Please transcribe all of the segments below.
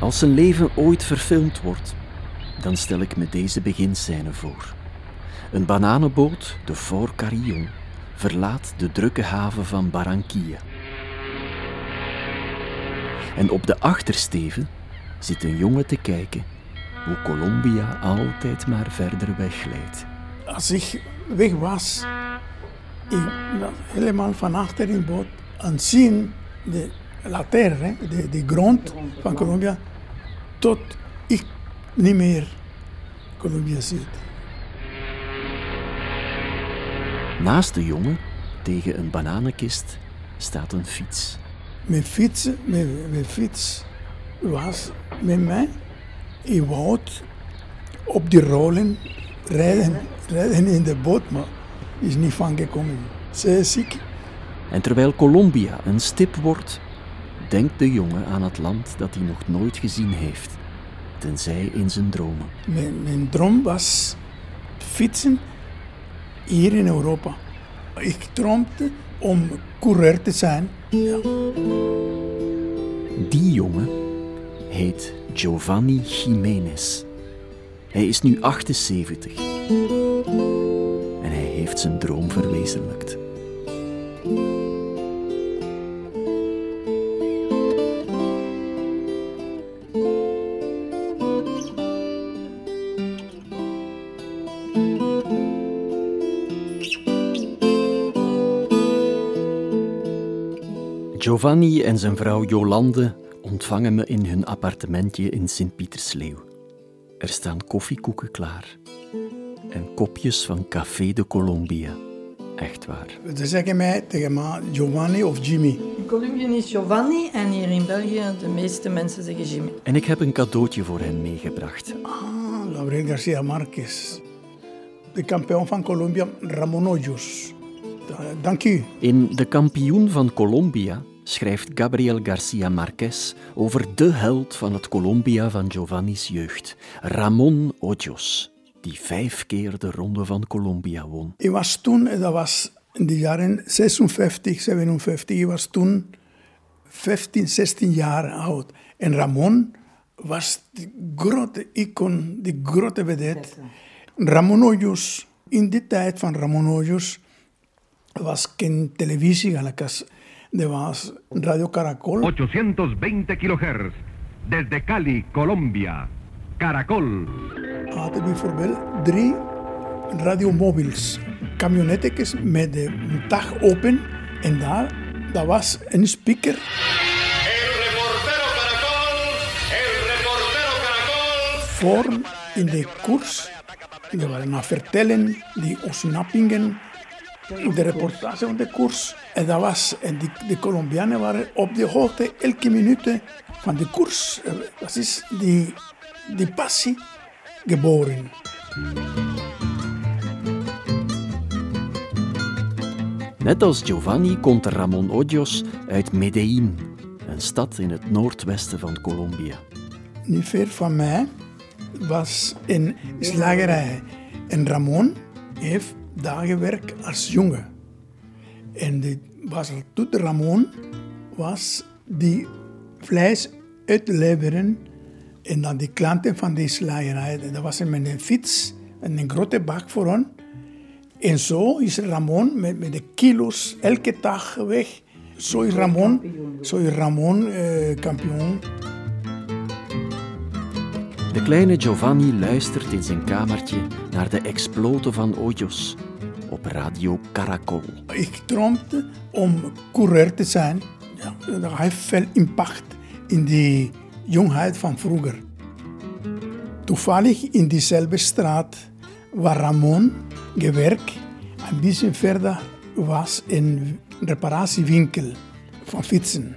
Als zijn leven ooit verfilmd wordt, dan stel ik me deze beginscène voor. Een bananenboot, de Fort Carillon, verlaat de drukke haven van Barranquilla. En op de achtersteven zit een jongen te kijken hoe Colombia altijd maar verder wegglijdt. Als ik weg was, ik helemaal van achter in boot aan zien de la terre, de, de grond van Colombia, tot ik niet meer Colombia zie. Naast de jongen, tegen een bananenkist, staat een fiets. Mijn fiets, mijn, mijn fiets was met mij in woud op die rollen rijden, rijden in de boot, maar is niet van gekomen. Zij is ziek. En terwijl Colombia een stip wordt, denkt de jongen aan het land dat hij nog nooit gezien heeft, tenzij in zijn dromen. Mijn, mijn droom was fietsen hier in Europa. Ik droomde om coureur te zijn. Ja. Die jongen heet Giovanni Jiménez. Hij is nu 78 en hij heeft zijn droom verwezenlijkt. Giovanni en zijn vrouw Jolande ontvangen me in hun appartementje in Sint-Pietersleeuw. Er staan koffiekoeken klaar en kopjes van Café de Colombia. Echt waar. Ze zeggen mij tegen mij Giovanni of Jimmy. In Colombie is Giovanni en hier in België de meeste mensen zeggen Jimmy. En ik heb een cadeautje voor hen meegebracht. Ah, Gabriel Garcia Marquez. De kampioen van Colombia, Ramon Hoyos. Dank u. In De kampioen van Colombia schrijft Gabriel Garcia Marquez over de held van het Colombia van Giovanni's jeugd, Ramon Hoyos, die vijf keer de Ronde van Colombia won. Ik was toen, dat was in de jaren 56, 57, ik was toen 15, 16 jaar oud. En Ramon was de grote icoon, de grote vedette. Ramon Hoyos, in die tijd van Ramon Hoyos, was geen televisie, eigenlijk er was Radio Caracol. 820 kilohertz. Desde Cali, Colombia. Caracol. hadden bijvoorbeeld drie radiomobiels. Camionetjes met de dag open en daar dat was een speaker. El reportero Caracol, el reportero Caracol. voor in de koers. Die waren vertellen, die ontsnappingen, de reportage van de koers. En dat was, en die, de Colombianen waren op de hoogte elke minuut van de koers. Eh, Dat is die, die passie geboren. Net als Giovanni komt Ramon Hoyos uit Medellín, een stad in het noordwesten van Colombia. niet ver van mij was een slagerij. En Ramon heeft daar gewerkt als jongen. En die was er toen Ramon was die vlees uitleveren en dan die klanten van die slagerij. Dat was met een fiets en een grote bak voor hen. En zo is Ramon met, met de kilo's elke dag weg. Zo is Ramon, zo is Ramon eh, kampioen. De kleine Giovanni luistert in zijn kamertje naar de exploten van Hoyos op radio Caracol. Ik droomde om coureur te zijn. Ja, dat heeft veel impact in de jongheid van vroeger. Toevallig in diezelfde straat waar Ramon gewerkt, een beetje verder was een reparatiewinkel van fietsen,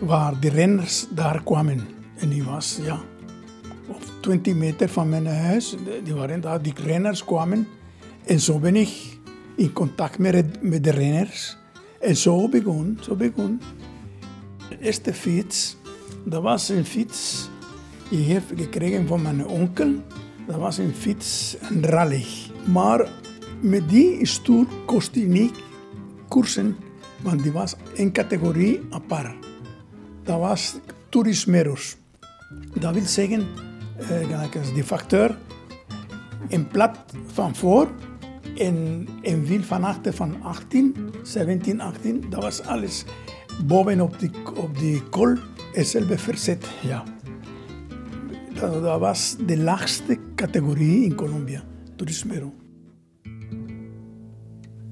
waar de renners daar kwamen. En die was ja, 20 meter van mijn huis. Die waren daar, die renners kwamen. En zo ben ik in contact met, de renners. En zo begon, zo begon. De eerste fiets, dat was een fiets die ik heb gekregen van mijn onkel. Dat was een fiets, een rally. Maar met die stoel kostte niet koersen, want die was een categorie apart. Dat was Turismeros. Dat wil zeggen, als die facteur, een plat van voor en een wiel van achter van 18, 17, 18. Dat was alles bovenop die, op die kol, hetzelfde verzet. Ja. Dat, dat was de laagste categorie in Colombia, toerisme.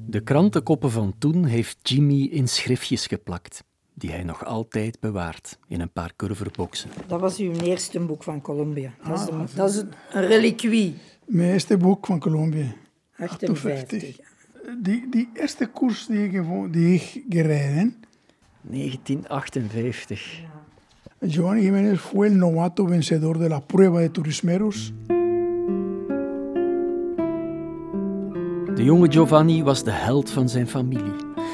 De krantenkoppen van toen heeft Jimmy in schriftjes geplakt, die hij nog altijd bewaart in een paar curverboxen. Dat was uw eerste boek van Colombia. Dat is, een, dat is een reliquie. Mijn eerste boek van Colombia. 58. Die, die eerste koers die ik, die ik gereden, 1958. Giovanni Jiménez fue el novato vencedor de la prueba de turismeros. De jonge Giovanni was de held van zijn familie.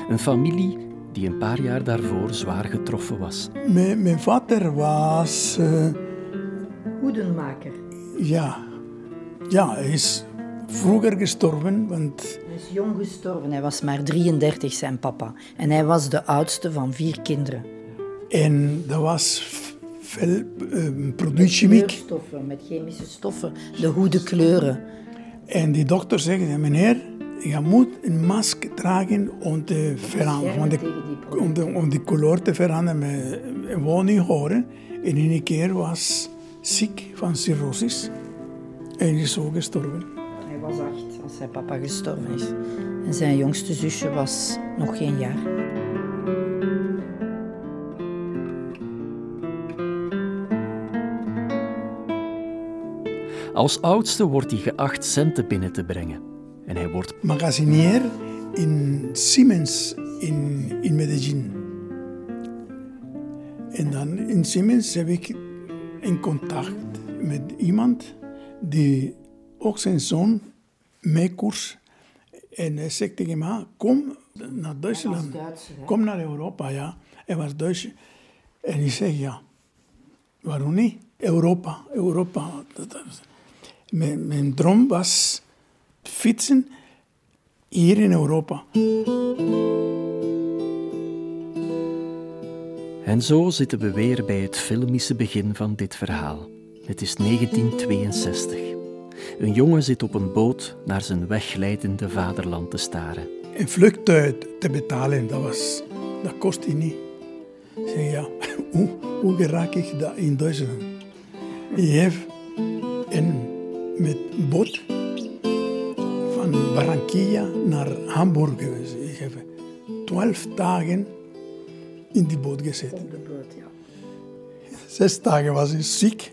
Een familie die een paar jaar daarvoor zwaar getroffen was. Mijn, mijn vader was, eh, Hoedenmaker. ja, ja, hij is vroeger gestorven, want Hij is jong gestorven. Hij was maar 33, zijn papa. En hij was de oudste van vier kinderen. en dat was veel eh, productiechemiek. Kleurstoffen, met chemische stoffen. De hoeden kleuren. En die dokter zegt, meneer, je moet een mask dragen om te veranderen, de. Om de, om die kleur te veranderen. Wou niet horen. En in een keer was ziek van cirrhosis. En is zo gestorven. Hij was acht als zijn papa gestorven is. En zijn jongste zusje was nog geen jaar. Als oudste wordt hij geacht centen binnen te brengen. En hij wordt Magazinier in Siemens in, in Medellin. En dan in Siemens heb ik in contact met iemand die ook zijn zoon meekoers. En hij zegt tegen mij, kom naar Duitsland. Kom naar Europa, ja. Hij was Duits. En ik zeg, ja, waarom niet? Europa, Europa. Mijn, mijn droom was fietsen hier in Europa. En zo zitten we weer bij het filmische begin van dit verhaal. Het is 1962. Een jongen zit op een boot naar zijn wegleidende vaderland te staren. Een vluchttuig te betalen, dat, was, dat kostte niet. Ik zeg, ja, hoe, hoe raak ik dat in Duitsland? Je hebt een met boot Barranquilla naar Hamburg geweest. Ik heb twaalf dagen in die boot gezeten. Op de boot, ja. Zes dagen was ik ziek,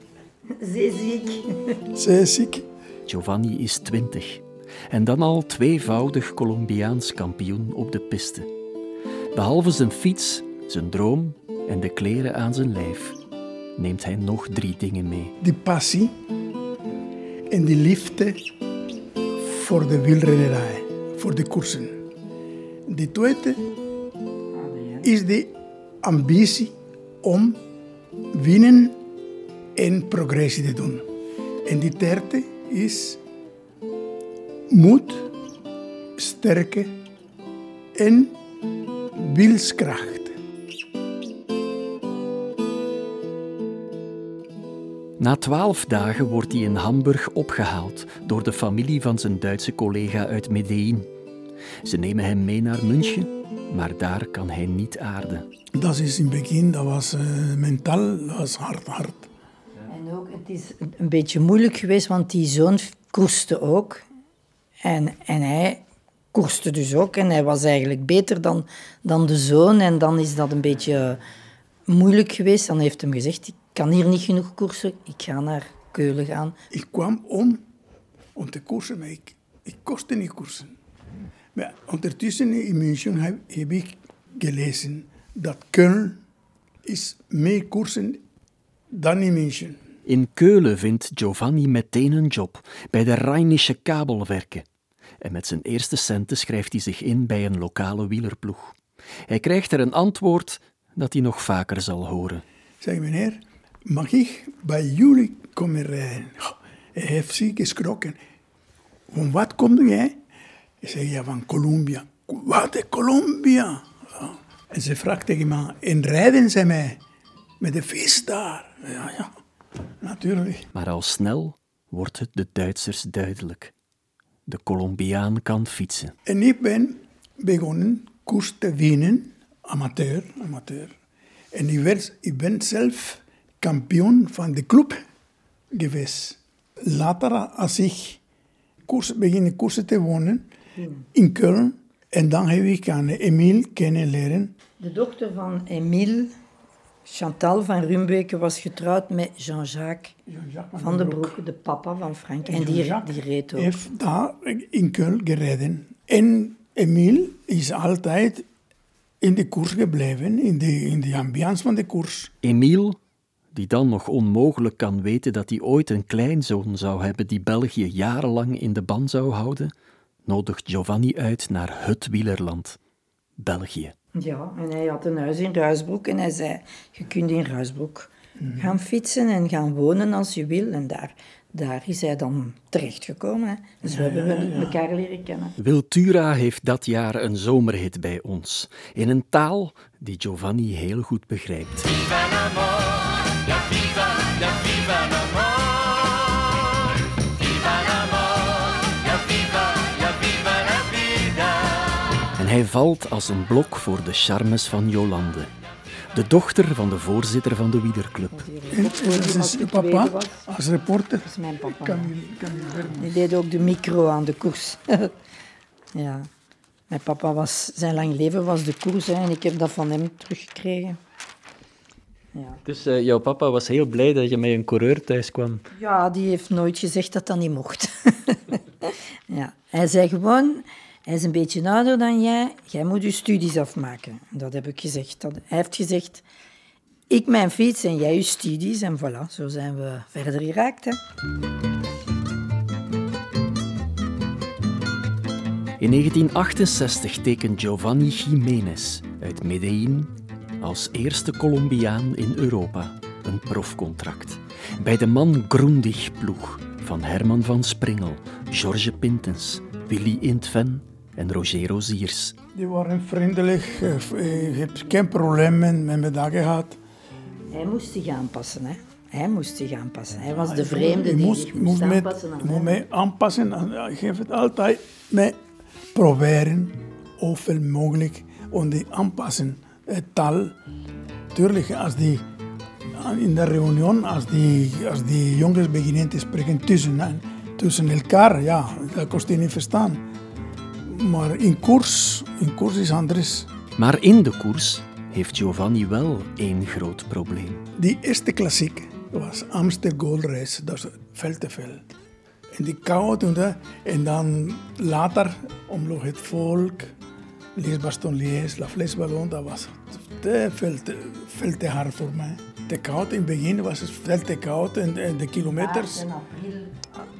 Zeeziek. zeer ziek. Giovanni is 20 en dan al tweevoudig Colombiaans kampioen op de piste. Behalve zijn fiets, zijn droom en de kleren aan zijn lijf, neemt hij nog drie dingen mee. Die passie en die liefde voor de wielrennerij, voor de koersen. Die tweede is de ambitie om winnen en progressie te doen. En die derde is moed, sterke en wilskracht. Na twaalf dagen wordt hij in Hamburg opgehaald door de familie van zijn Duitse collega uit Medellin. Ze nemen hem mee naar München, maar daar kan hij niet aarden. Dat is in het begin, dat was eh, mentaal, dat was hard, hard. En ook, het is een beetje moeilijk geweest, want die zoon koerste ook. En, en hij koerste dus ook. En hij was eigenlijk beter dan, dan de zoon. En dan is dat een beetje moeilijk geweest. Dan heeft hem gezegd, ik kan hier niet genoeg koersen. Ik ga naar Keulen gaan. Ik kwam om, om te koersen, maar ik, ik kostte niet koersen. Maar ondertussen in München heb, heb ik gelezen dat Köln is meer koersen dan in München. In Keulen vindt Giovanni meteen een job bij de Rheinische Kabelwerken. En met zijn eerste centen schrijft hij zich in bij een lokale wielerploeg. Hij krijgt er een antwoord dat hij nog vaker zal horen. Zeg meneer, mag ik bij jullie komen rijden? Hij heeft zich geschrokken. Van wat kom jij? Ik zeg, ja, van Colombia. Wat, de Colombia? En ze vraagt tegen me, en rijden ze mij met de vis daar? Ja, ja. natuurlijk. Maar al snel wordt het de Duitsers duidelijk. De Colombiaan kan fietsen. En ik ben begonnen koers te winnen, amateur, amateur. En ik, werd, ik ben zelf kampioen van de club geweest. Later, als ik koers, beginnen koersen te wonen in Köln, en dan heb ik aan Emile kennenleren. De dochter van Emile, Chantal van Rumbeke, was getrouwd met Jean-Jacques van den Broek, de papa van Frank. En die, die reed ook. heeft daar in Köln gereden. En Emile is altijd in de koers gebleven, in de, in de ambiance van de koers. Emiel, die dan nog onmogelijk kan weten dat hij ooit een kleinzoon zou hebben die België jarenlang in de ban zou houden, nodigt Giovanni uit naar het wielerland, België. Ja, en hij had een huis in Ruisbroek en hij zei, je kunt in Ruisbroek gaan fietsen en gaan wonen als je wil. En daar, daar is hij dan terechtgekomen. Hè. Dus we hebben elkaar leren kennen. Wiltura heeft dat jaar een zomerhit bij ons, in een taal die Giovanni heel goed begrijpt. En hij valt als een blok voor de charmes van Jolande, de dochter van de voorzitter van de wielerclub. En dat is uw papa als reporter. Dat is mijn papa. Verma. Die deed ook de micro aan de koers. ja. Mijn papa was, zijn lang leven was de koers hè, en ik heb dat van hem teruggekregen. Ja. Dus eh, jouw papa was heel blij dat je met een coureur thuis kwam. ja, die heeft nooit gezegd dat dat niet mocht. ja. Hij zei gewoon, hij is een beetje ouder dan jij, jij moet je studies afmaken. En Dat heb ik gezegd. Dat, hij heeft gezegd, ik mijn fiets en jij je studies. En voilà, zo zijn we verder geraakt. Hè. In 1968 tekent Giovanni Jiménez uit Medellín als eerste Colombiaan in Europa een profcontract. Bij de Man Grundig ploeg van Herman van Springel, George Pintens, Willy Intven en Roger Roziers. Die waren vriendelijk, eh, ik heb geen problemen met me daar gehad. Hij moest zich aanpassen. Hè. Hij moest zich aanpassen. Hij was de vreemde Ik die moest, zich moest, moest met, aanpassen aan moest hem. mij aanpassen. En Ik geef het altijd met proberen, zoveel mogelijk, om die aanpassen. Taal, tuurlijk, als die in de reunie, als die, als die jongens beginnen te spreken tussen, tussen elkaar, ja, dat kost je niet verstaan. Maar in koers, in koers is anders. Maar in de koers heeft Giovanni wel één groot probleem. Die eerste klassiek was Amsterdam Gold Race, dat is veel te veel. En die kou en dan later omloop het volk, Lies Baston Lies, La Fles Ballon, dat was te veel, te, veel te hard voor mij. Te koud, in het begin was het veel te koud en, en de kilometers. In april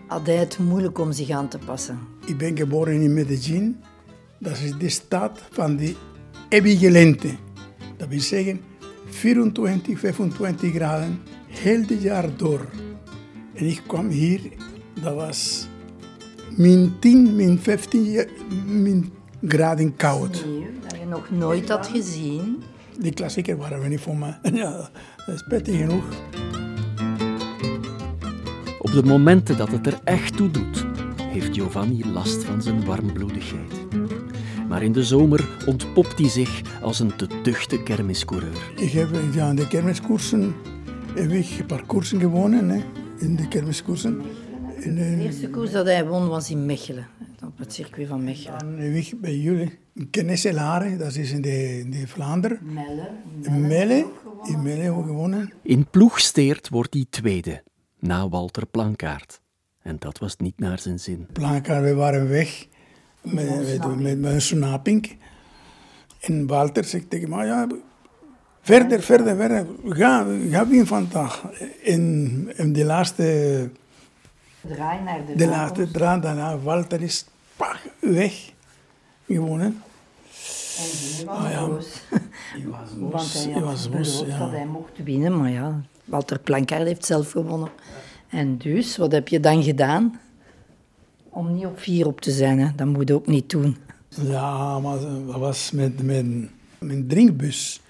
had hij het moeilijk om zich aan te passen. Ik ben geboren in Medellin, dat is de stad van de lente. Dat wil zeggen 24, 25 graden, heel het jaar door. En ik kwam hier, dat was min 10, min 15 ja- min graden koud. Nee, dat je nog nooit had gezien. Die klassieker waren we niet voor mij. Ja, dat is prettig genoeg. Op de momenten dat het er echt toe doet, heeft Giovanni last van zijn warmbloedigheid. Maar in de zomer ontpopt hij zich als een te duchte kermiscoureur. Ik heb ja, in de kermiskoersen heb ik een paar koersen gewonnen, hè, in de kermiskoersen. En, eh, De eerste koers dat hij won was in Mechelen, op het circuit van Mechelen. Dan ik bij jullie in Kenneselare, dat is in de, in de Vlaanderen. Melle. In Melle, in Melle ook gewonnen. In ploegsteert wordt hij tweede, na Walter Plankaart. En dat was niet naar zijn zin. Plankaar, we waren weg met, met, met, met een snaping. En Walter zegt tegen mij, ja, verder, verder, verder. Ga, ga winnen vandaag. En, en de laatste, Draai naar de, de laatste draad daarna, Walter is pach, weg. Gewonnen. En die was Ah, ja. boos. was Want hij had was boos, ja. dat hij mocht winnen, maar ja, Walter Plankaart heeft zelf gewonnen. En dus, wat heb je dan gedaan? Om niet op vier op te zijn, hè? dat moet je ook niet doen. Ja, maar dat was met, met mijn drinkbus.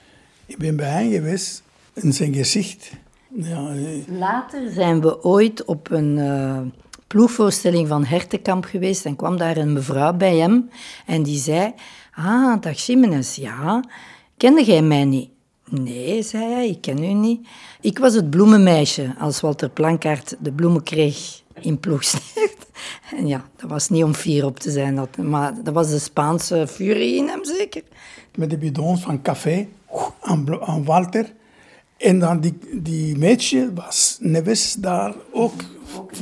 Ik ben bij hem geweest in zijn gezicht. Ja, Later zijn we ooit op een eh, ploegvoorstelling van Hertenkamp geweest en kwam daar een mevrouw bij hem en die zei, ah, dag Jimenez, ja, kende jij mij niet? Nee, zei hij, ik ken u niet. Ik was het bloemenmeisje als Walter Plankaart de bloemen kreeg in Ploegsteert. En ja, dat was niet om fier op te zijn, dat, maar dat was de Spaanse furie in hem zeker. met de bidons van café aan Walter. En dan die, die meisje was Neves daar ook,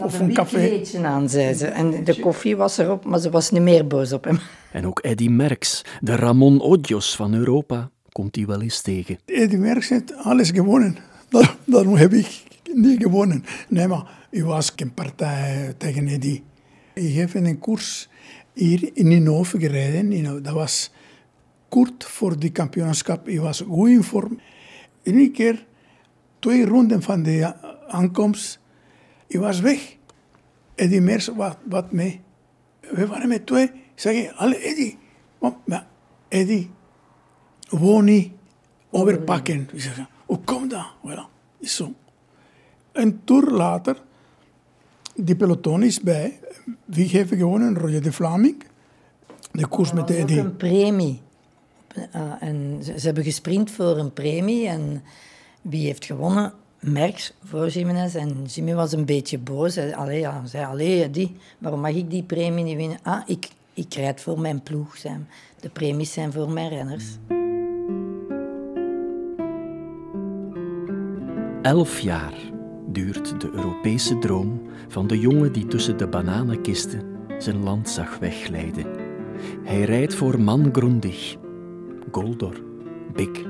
of een café. kleedje aan, zei ze. En de koffie was erop, maar ze was niet meer boos op hem. En ook Eddy Merckx, de Ramon Odios van Europa, komt hij wel eens tegen. Eddie Merckx heeft alles gewonnen. Daar- Daarom heb ik niet gewonnen. Nee, maar ik was geen partij tegen Eddie. Ik heb in een koers hier in Ninove gereden. In- Dat was kort voor die kampioenschap. Ik was goed in vorm. Eén keer, twee ronden van de aankomst, ik was weg. Eddie Merckx was wat mee. We waren met twee. Ik zeg, alle Eddie. Maar, Eddie, wou niet overpakken. Ik zeg, hoe komt dat? Voilà, is zo. Een toer later, die peloton is bij. Wie heeft gewonnen? Roger de Vlaming. De koers met de Eddie. een premie. Uh, en ze, ze hebben gesprint voor een premie. En wie heeft gewonnen? Merckx voor Jiménez. En Jimmy was een beetje boos. Allee, ja, zei, allee, die, waarom mag ik die premie niet winnen? Ah, ik, ik rijd voor mijn ploeg. De premies zijn voor mijn renners. Elf jaar duurt de Europese droom van de jongen die tussen de bananenkisten zijn land zag wegglijden. Hij rijdt voor Man Grundig, Goldor, Bik,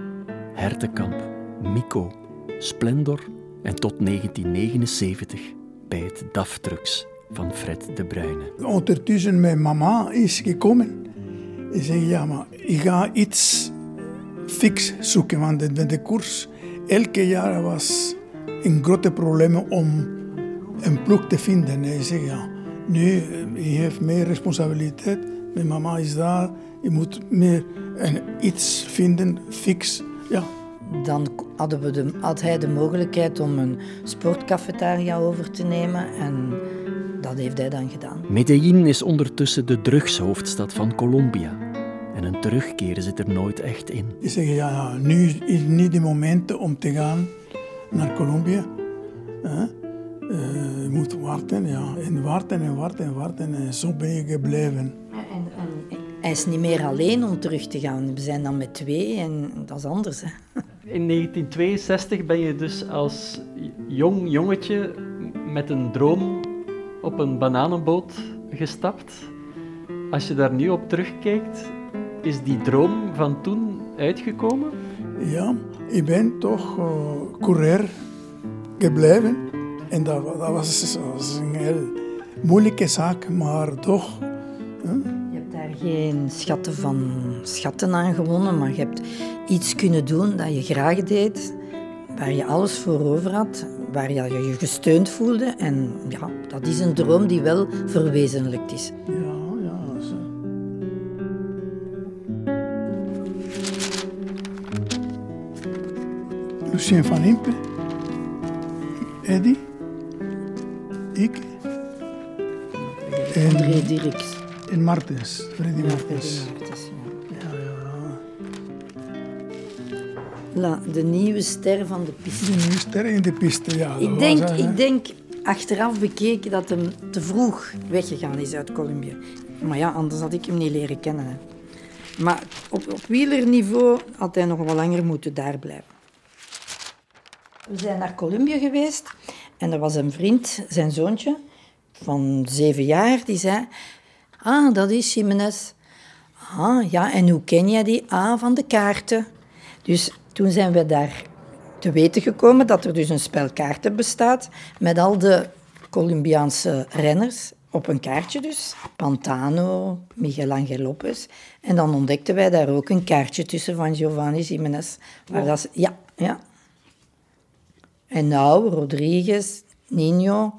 Hertekamp, Mico, Splendor en tot 1979 bij het DAF Trucks van Fred de Bruyne. Ondertussen mijn mama is gekomen. Ik zeg, ja, maar ik ga iets fix zoeken, want de, de koers elke jaar was een grote probleem om een ploeg te vinden. Ik zeg, ja, nu, je heeft meer responsabiliteit. Mijn mama is daar, je moet meer en iets vinden, fix. Ja, Dan hadden we de, had hij de mogelijkheid om een sportcafetaria over te nemen. En dat heeft hij dan gedaan. Medellin is ondertussen de drugshoofdstad van Colombia. En een terugkeer zit er nooit echt in. Ik zeg, ja, ja, nu is niet het moment om te gaan naar Colombia. Hè? Eh, je moet wachten, ja. En wachten en wachten en wachten. En zo ben je gebleven. En, en hij is niet meer alleen om terug te gaan. We zijn dan met twee en dat is anders. Hè. In 1962 ben je dus als jong jongetje met een droom op een bananenboot gestapt. Als je daar nu op terugkijkt, is die droom van toen uitgekomen? Ja, ik ben toch uh, coureur gebleven. En dat, dat was, een heel moeilijke zaak, maar toch. Geen schatten van schatten aan gewonnen, maar je hebt iets kunnen doen dat je graag deed, waar je alles voor over had, waar je je gesteund voelde. En ja, dat is een droom die wel verwezenlijkt is. Ja, ja. Zo. Lucien van Impe, Eddy, ik en, André Dirks. En Martens, Freddy Martens. Freddy Martens, ja. Ja, ja. La, de nieuwe ster van de piste. Die nieuwe ster in de piste, ja. Ik denk, ik denk achteraf bekeken dat hem te vroeg weggegaan is uit Colombia. Maar ja, anders had ik hem niet leren kennen. Hè. Maar op, op wielerniveau had hij nog wel langer moeten daar blijven. We zijn naar Colombia geweest en er was een vriend, zijn zoontje, van zeven jaar, die zei... Ah, dat is Jiménez. Ah, ja, en hoe ken jij die? Ah, van de kaarten. Dus toen zijn we daar te weten gekomen dat er dus een spel kaarten bestaat met al de Colombiaanse renners op een kaartje dus. Pantano, Miguel Angel Lopez. En dan ontdekten wij daar ook een kaartje tussen van Giovanni Jiménez. Waar dat, is- ja, ja. En nou, Rodriguez, Nino,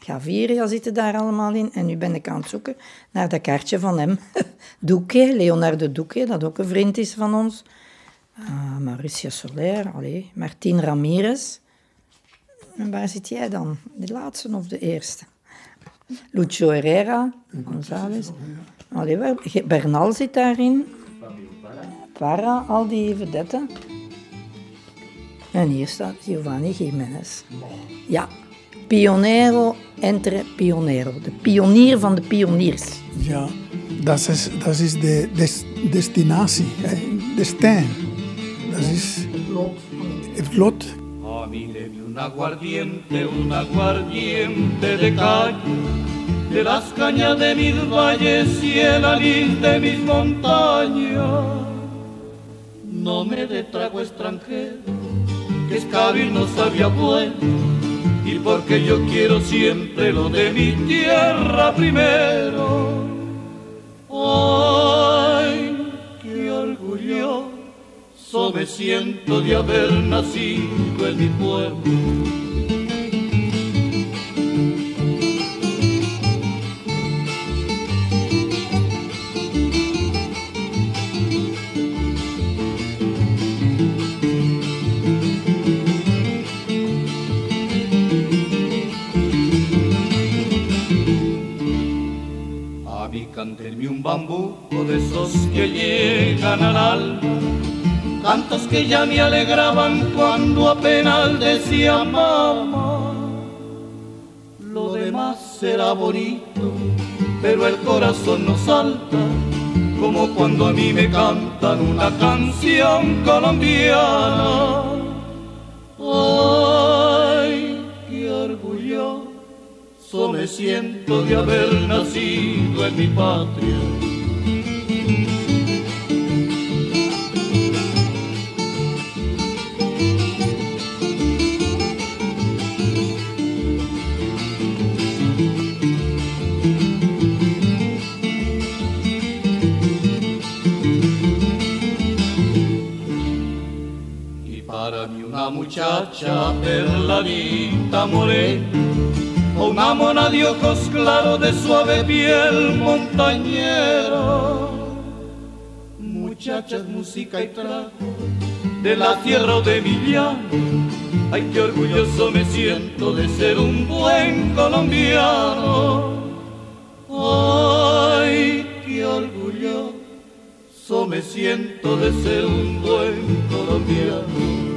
Gaviria zitten daar allemaal in. En nu ben ik aan het zoeken naar dat kaartje van hem. Duque, Leonardo Duque, dat ook een vriend is van ons. Ah, Mauricio Soler, allee, Martín Ramirez. En waar zit jij dan? De laatste of de eerste? Lucio Herrera, González. Allee, Bernal zit daarin. Parra, al die vedetten. En hier staat Giovanni Jiménez. Ja, pionero entre pionero. De pionier van de pioniers. Ja, dat is, dat is de des- destinatie, hè, destijn. Dat is het lot. A mí deme un aguardiente, un aguardiente de calle, de las cañas de mis valles y el anís de mis montañas. No me dé trago extranjero, que escabir no sabía bueno, y porque yo quiero siempre lo de mi tierra primero. Ay, qué orgulloso me siento de haber nacido en mi pueblo. Un bambuco de esos que llegan al alma, cantos que ya me alegraban cuando apenas decía mamá. Lo demás será bonito, pero el corazón no salta, como cuando a mí me cantan una canción colombiana. Ay, me siento de haber nacido en mi patria. Y para mí una muchacha perladita morena una mona de ojos claros de suave piel montañera. Muchachas, música y trago de la tierra o de mi llano. Ay, qué orgulloso me siento de ser un buen colombiano. Ay, qué orgulloso me siento de ser un buen colombiano.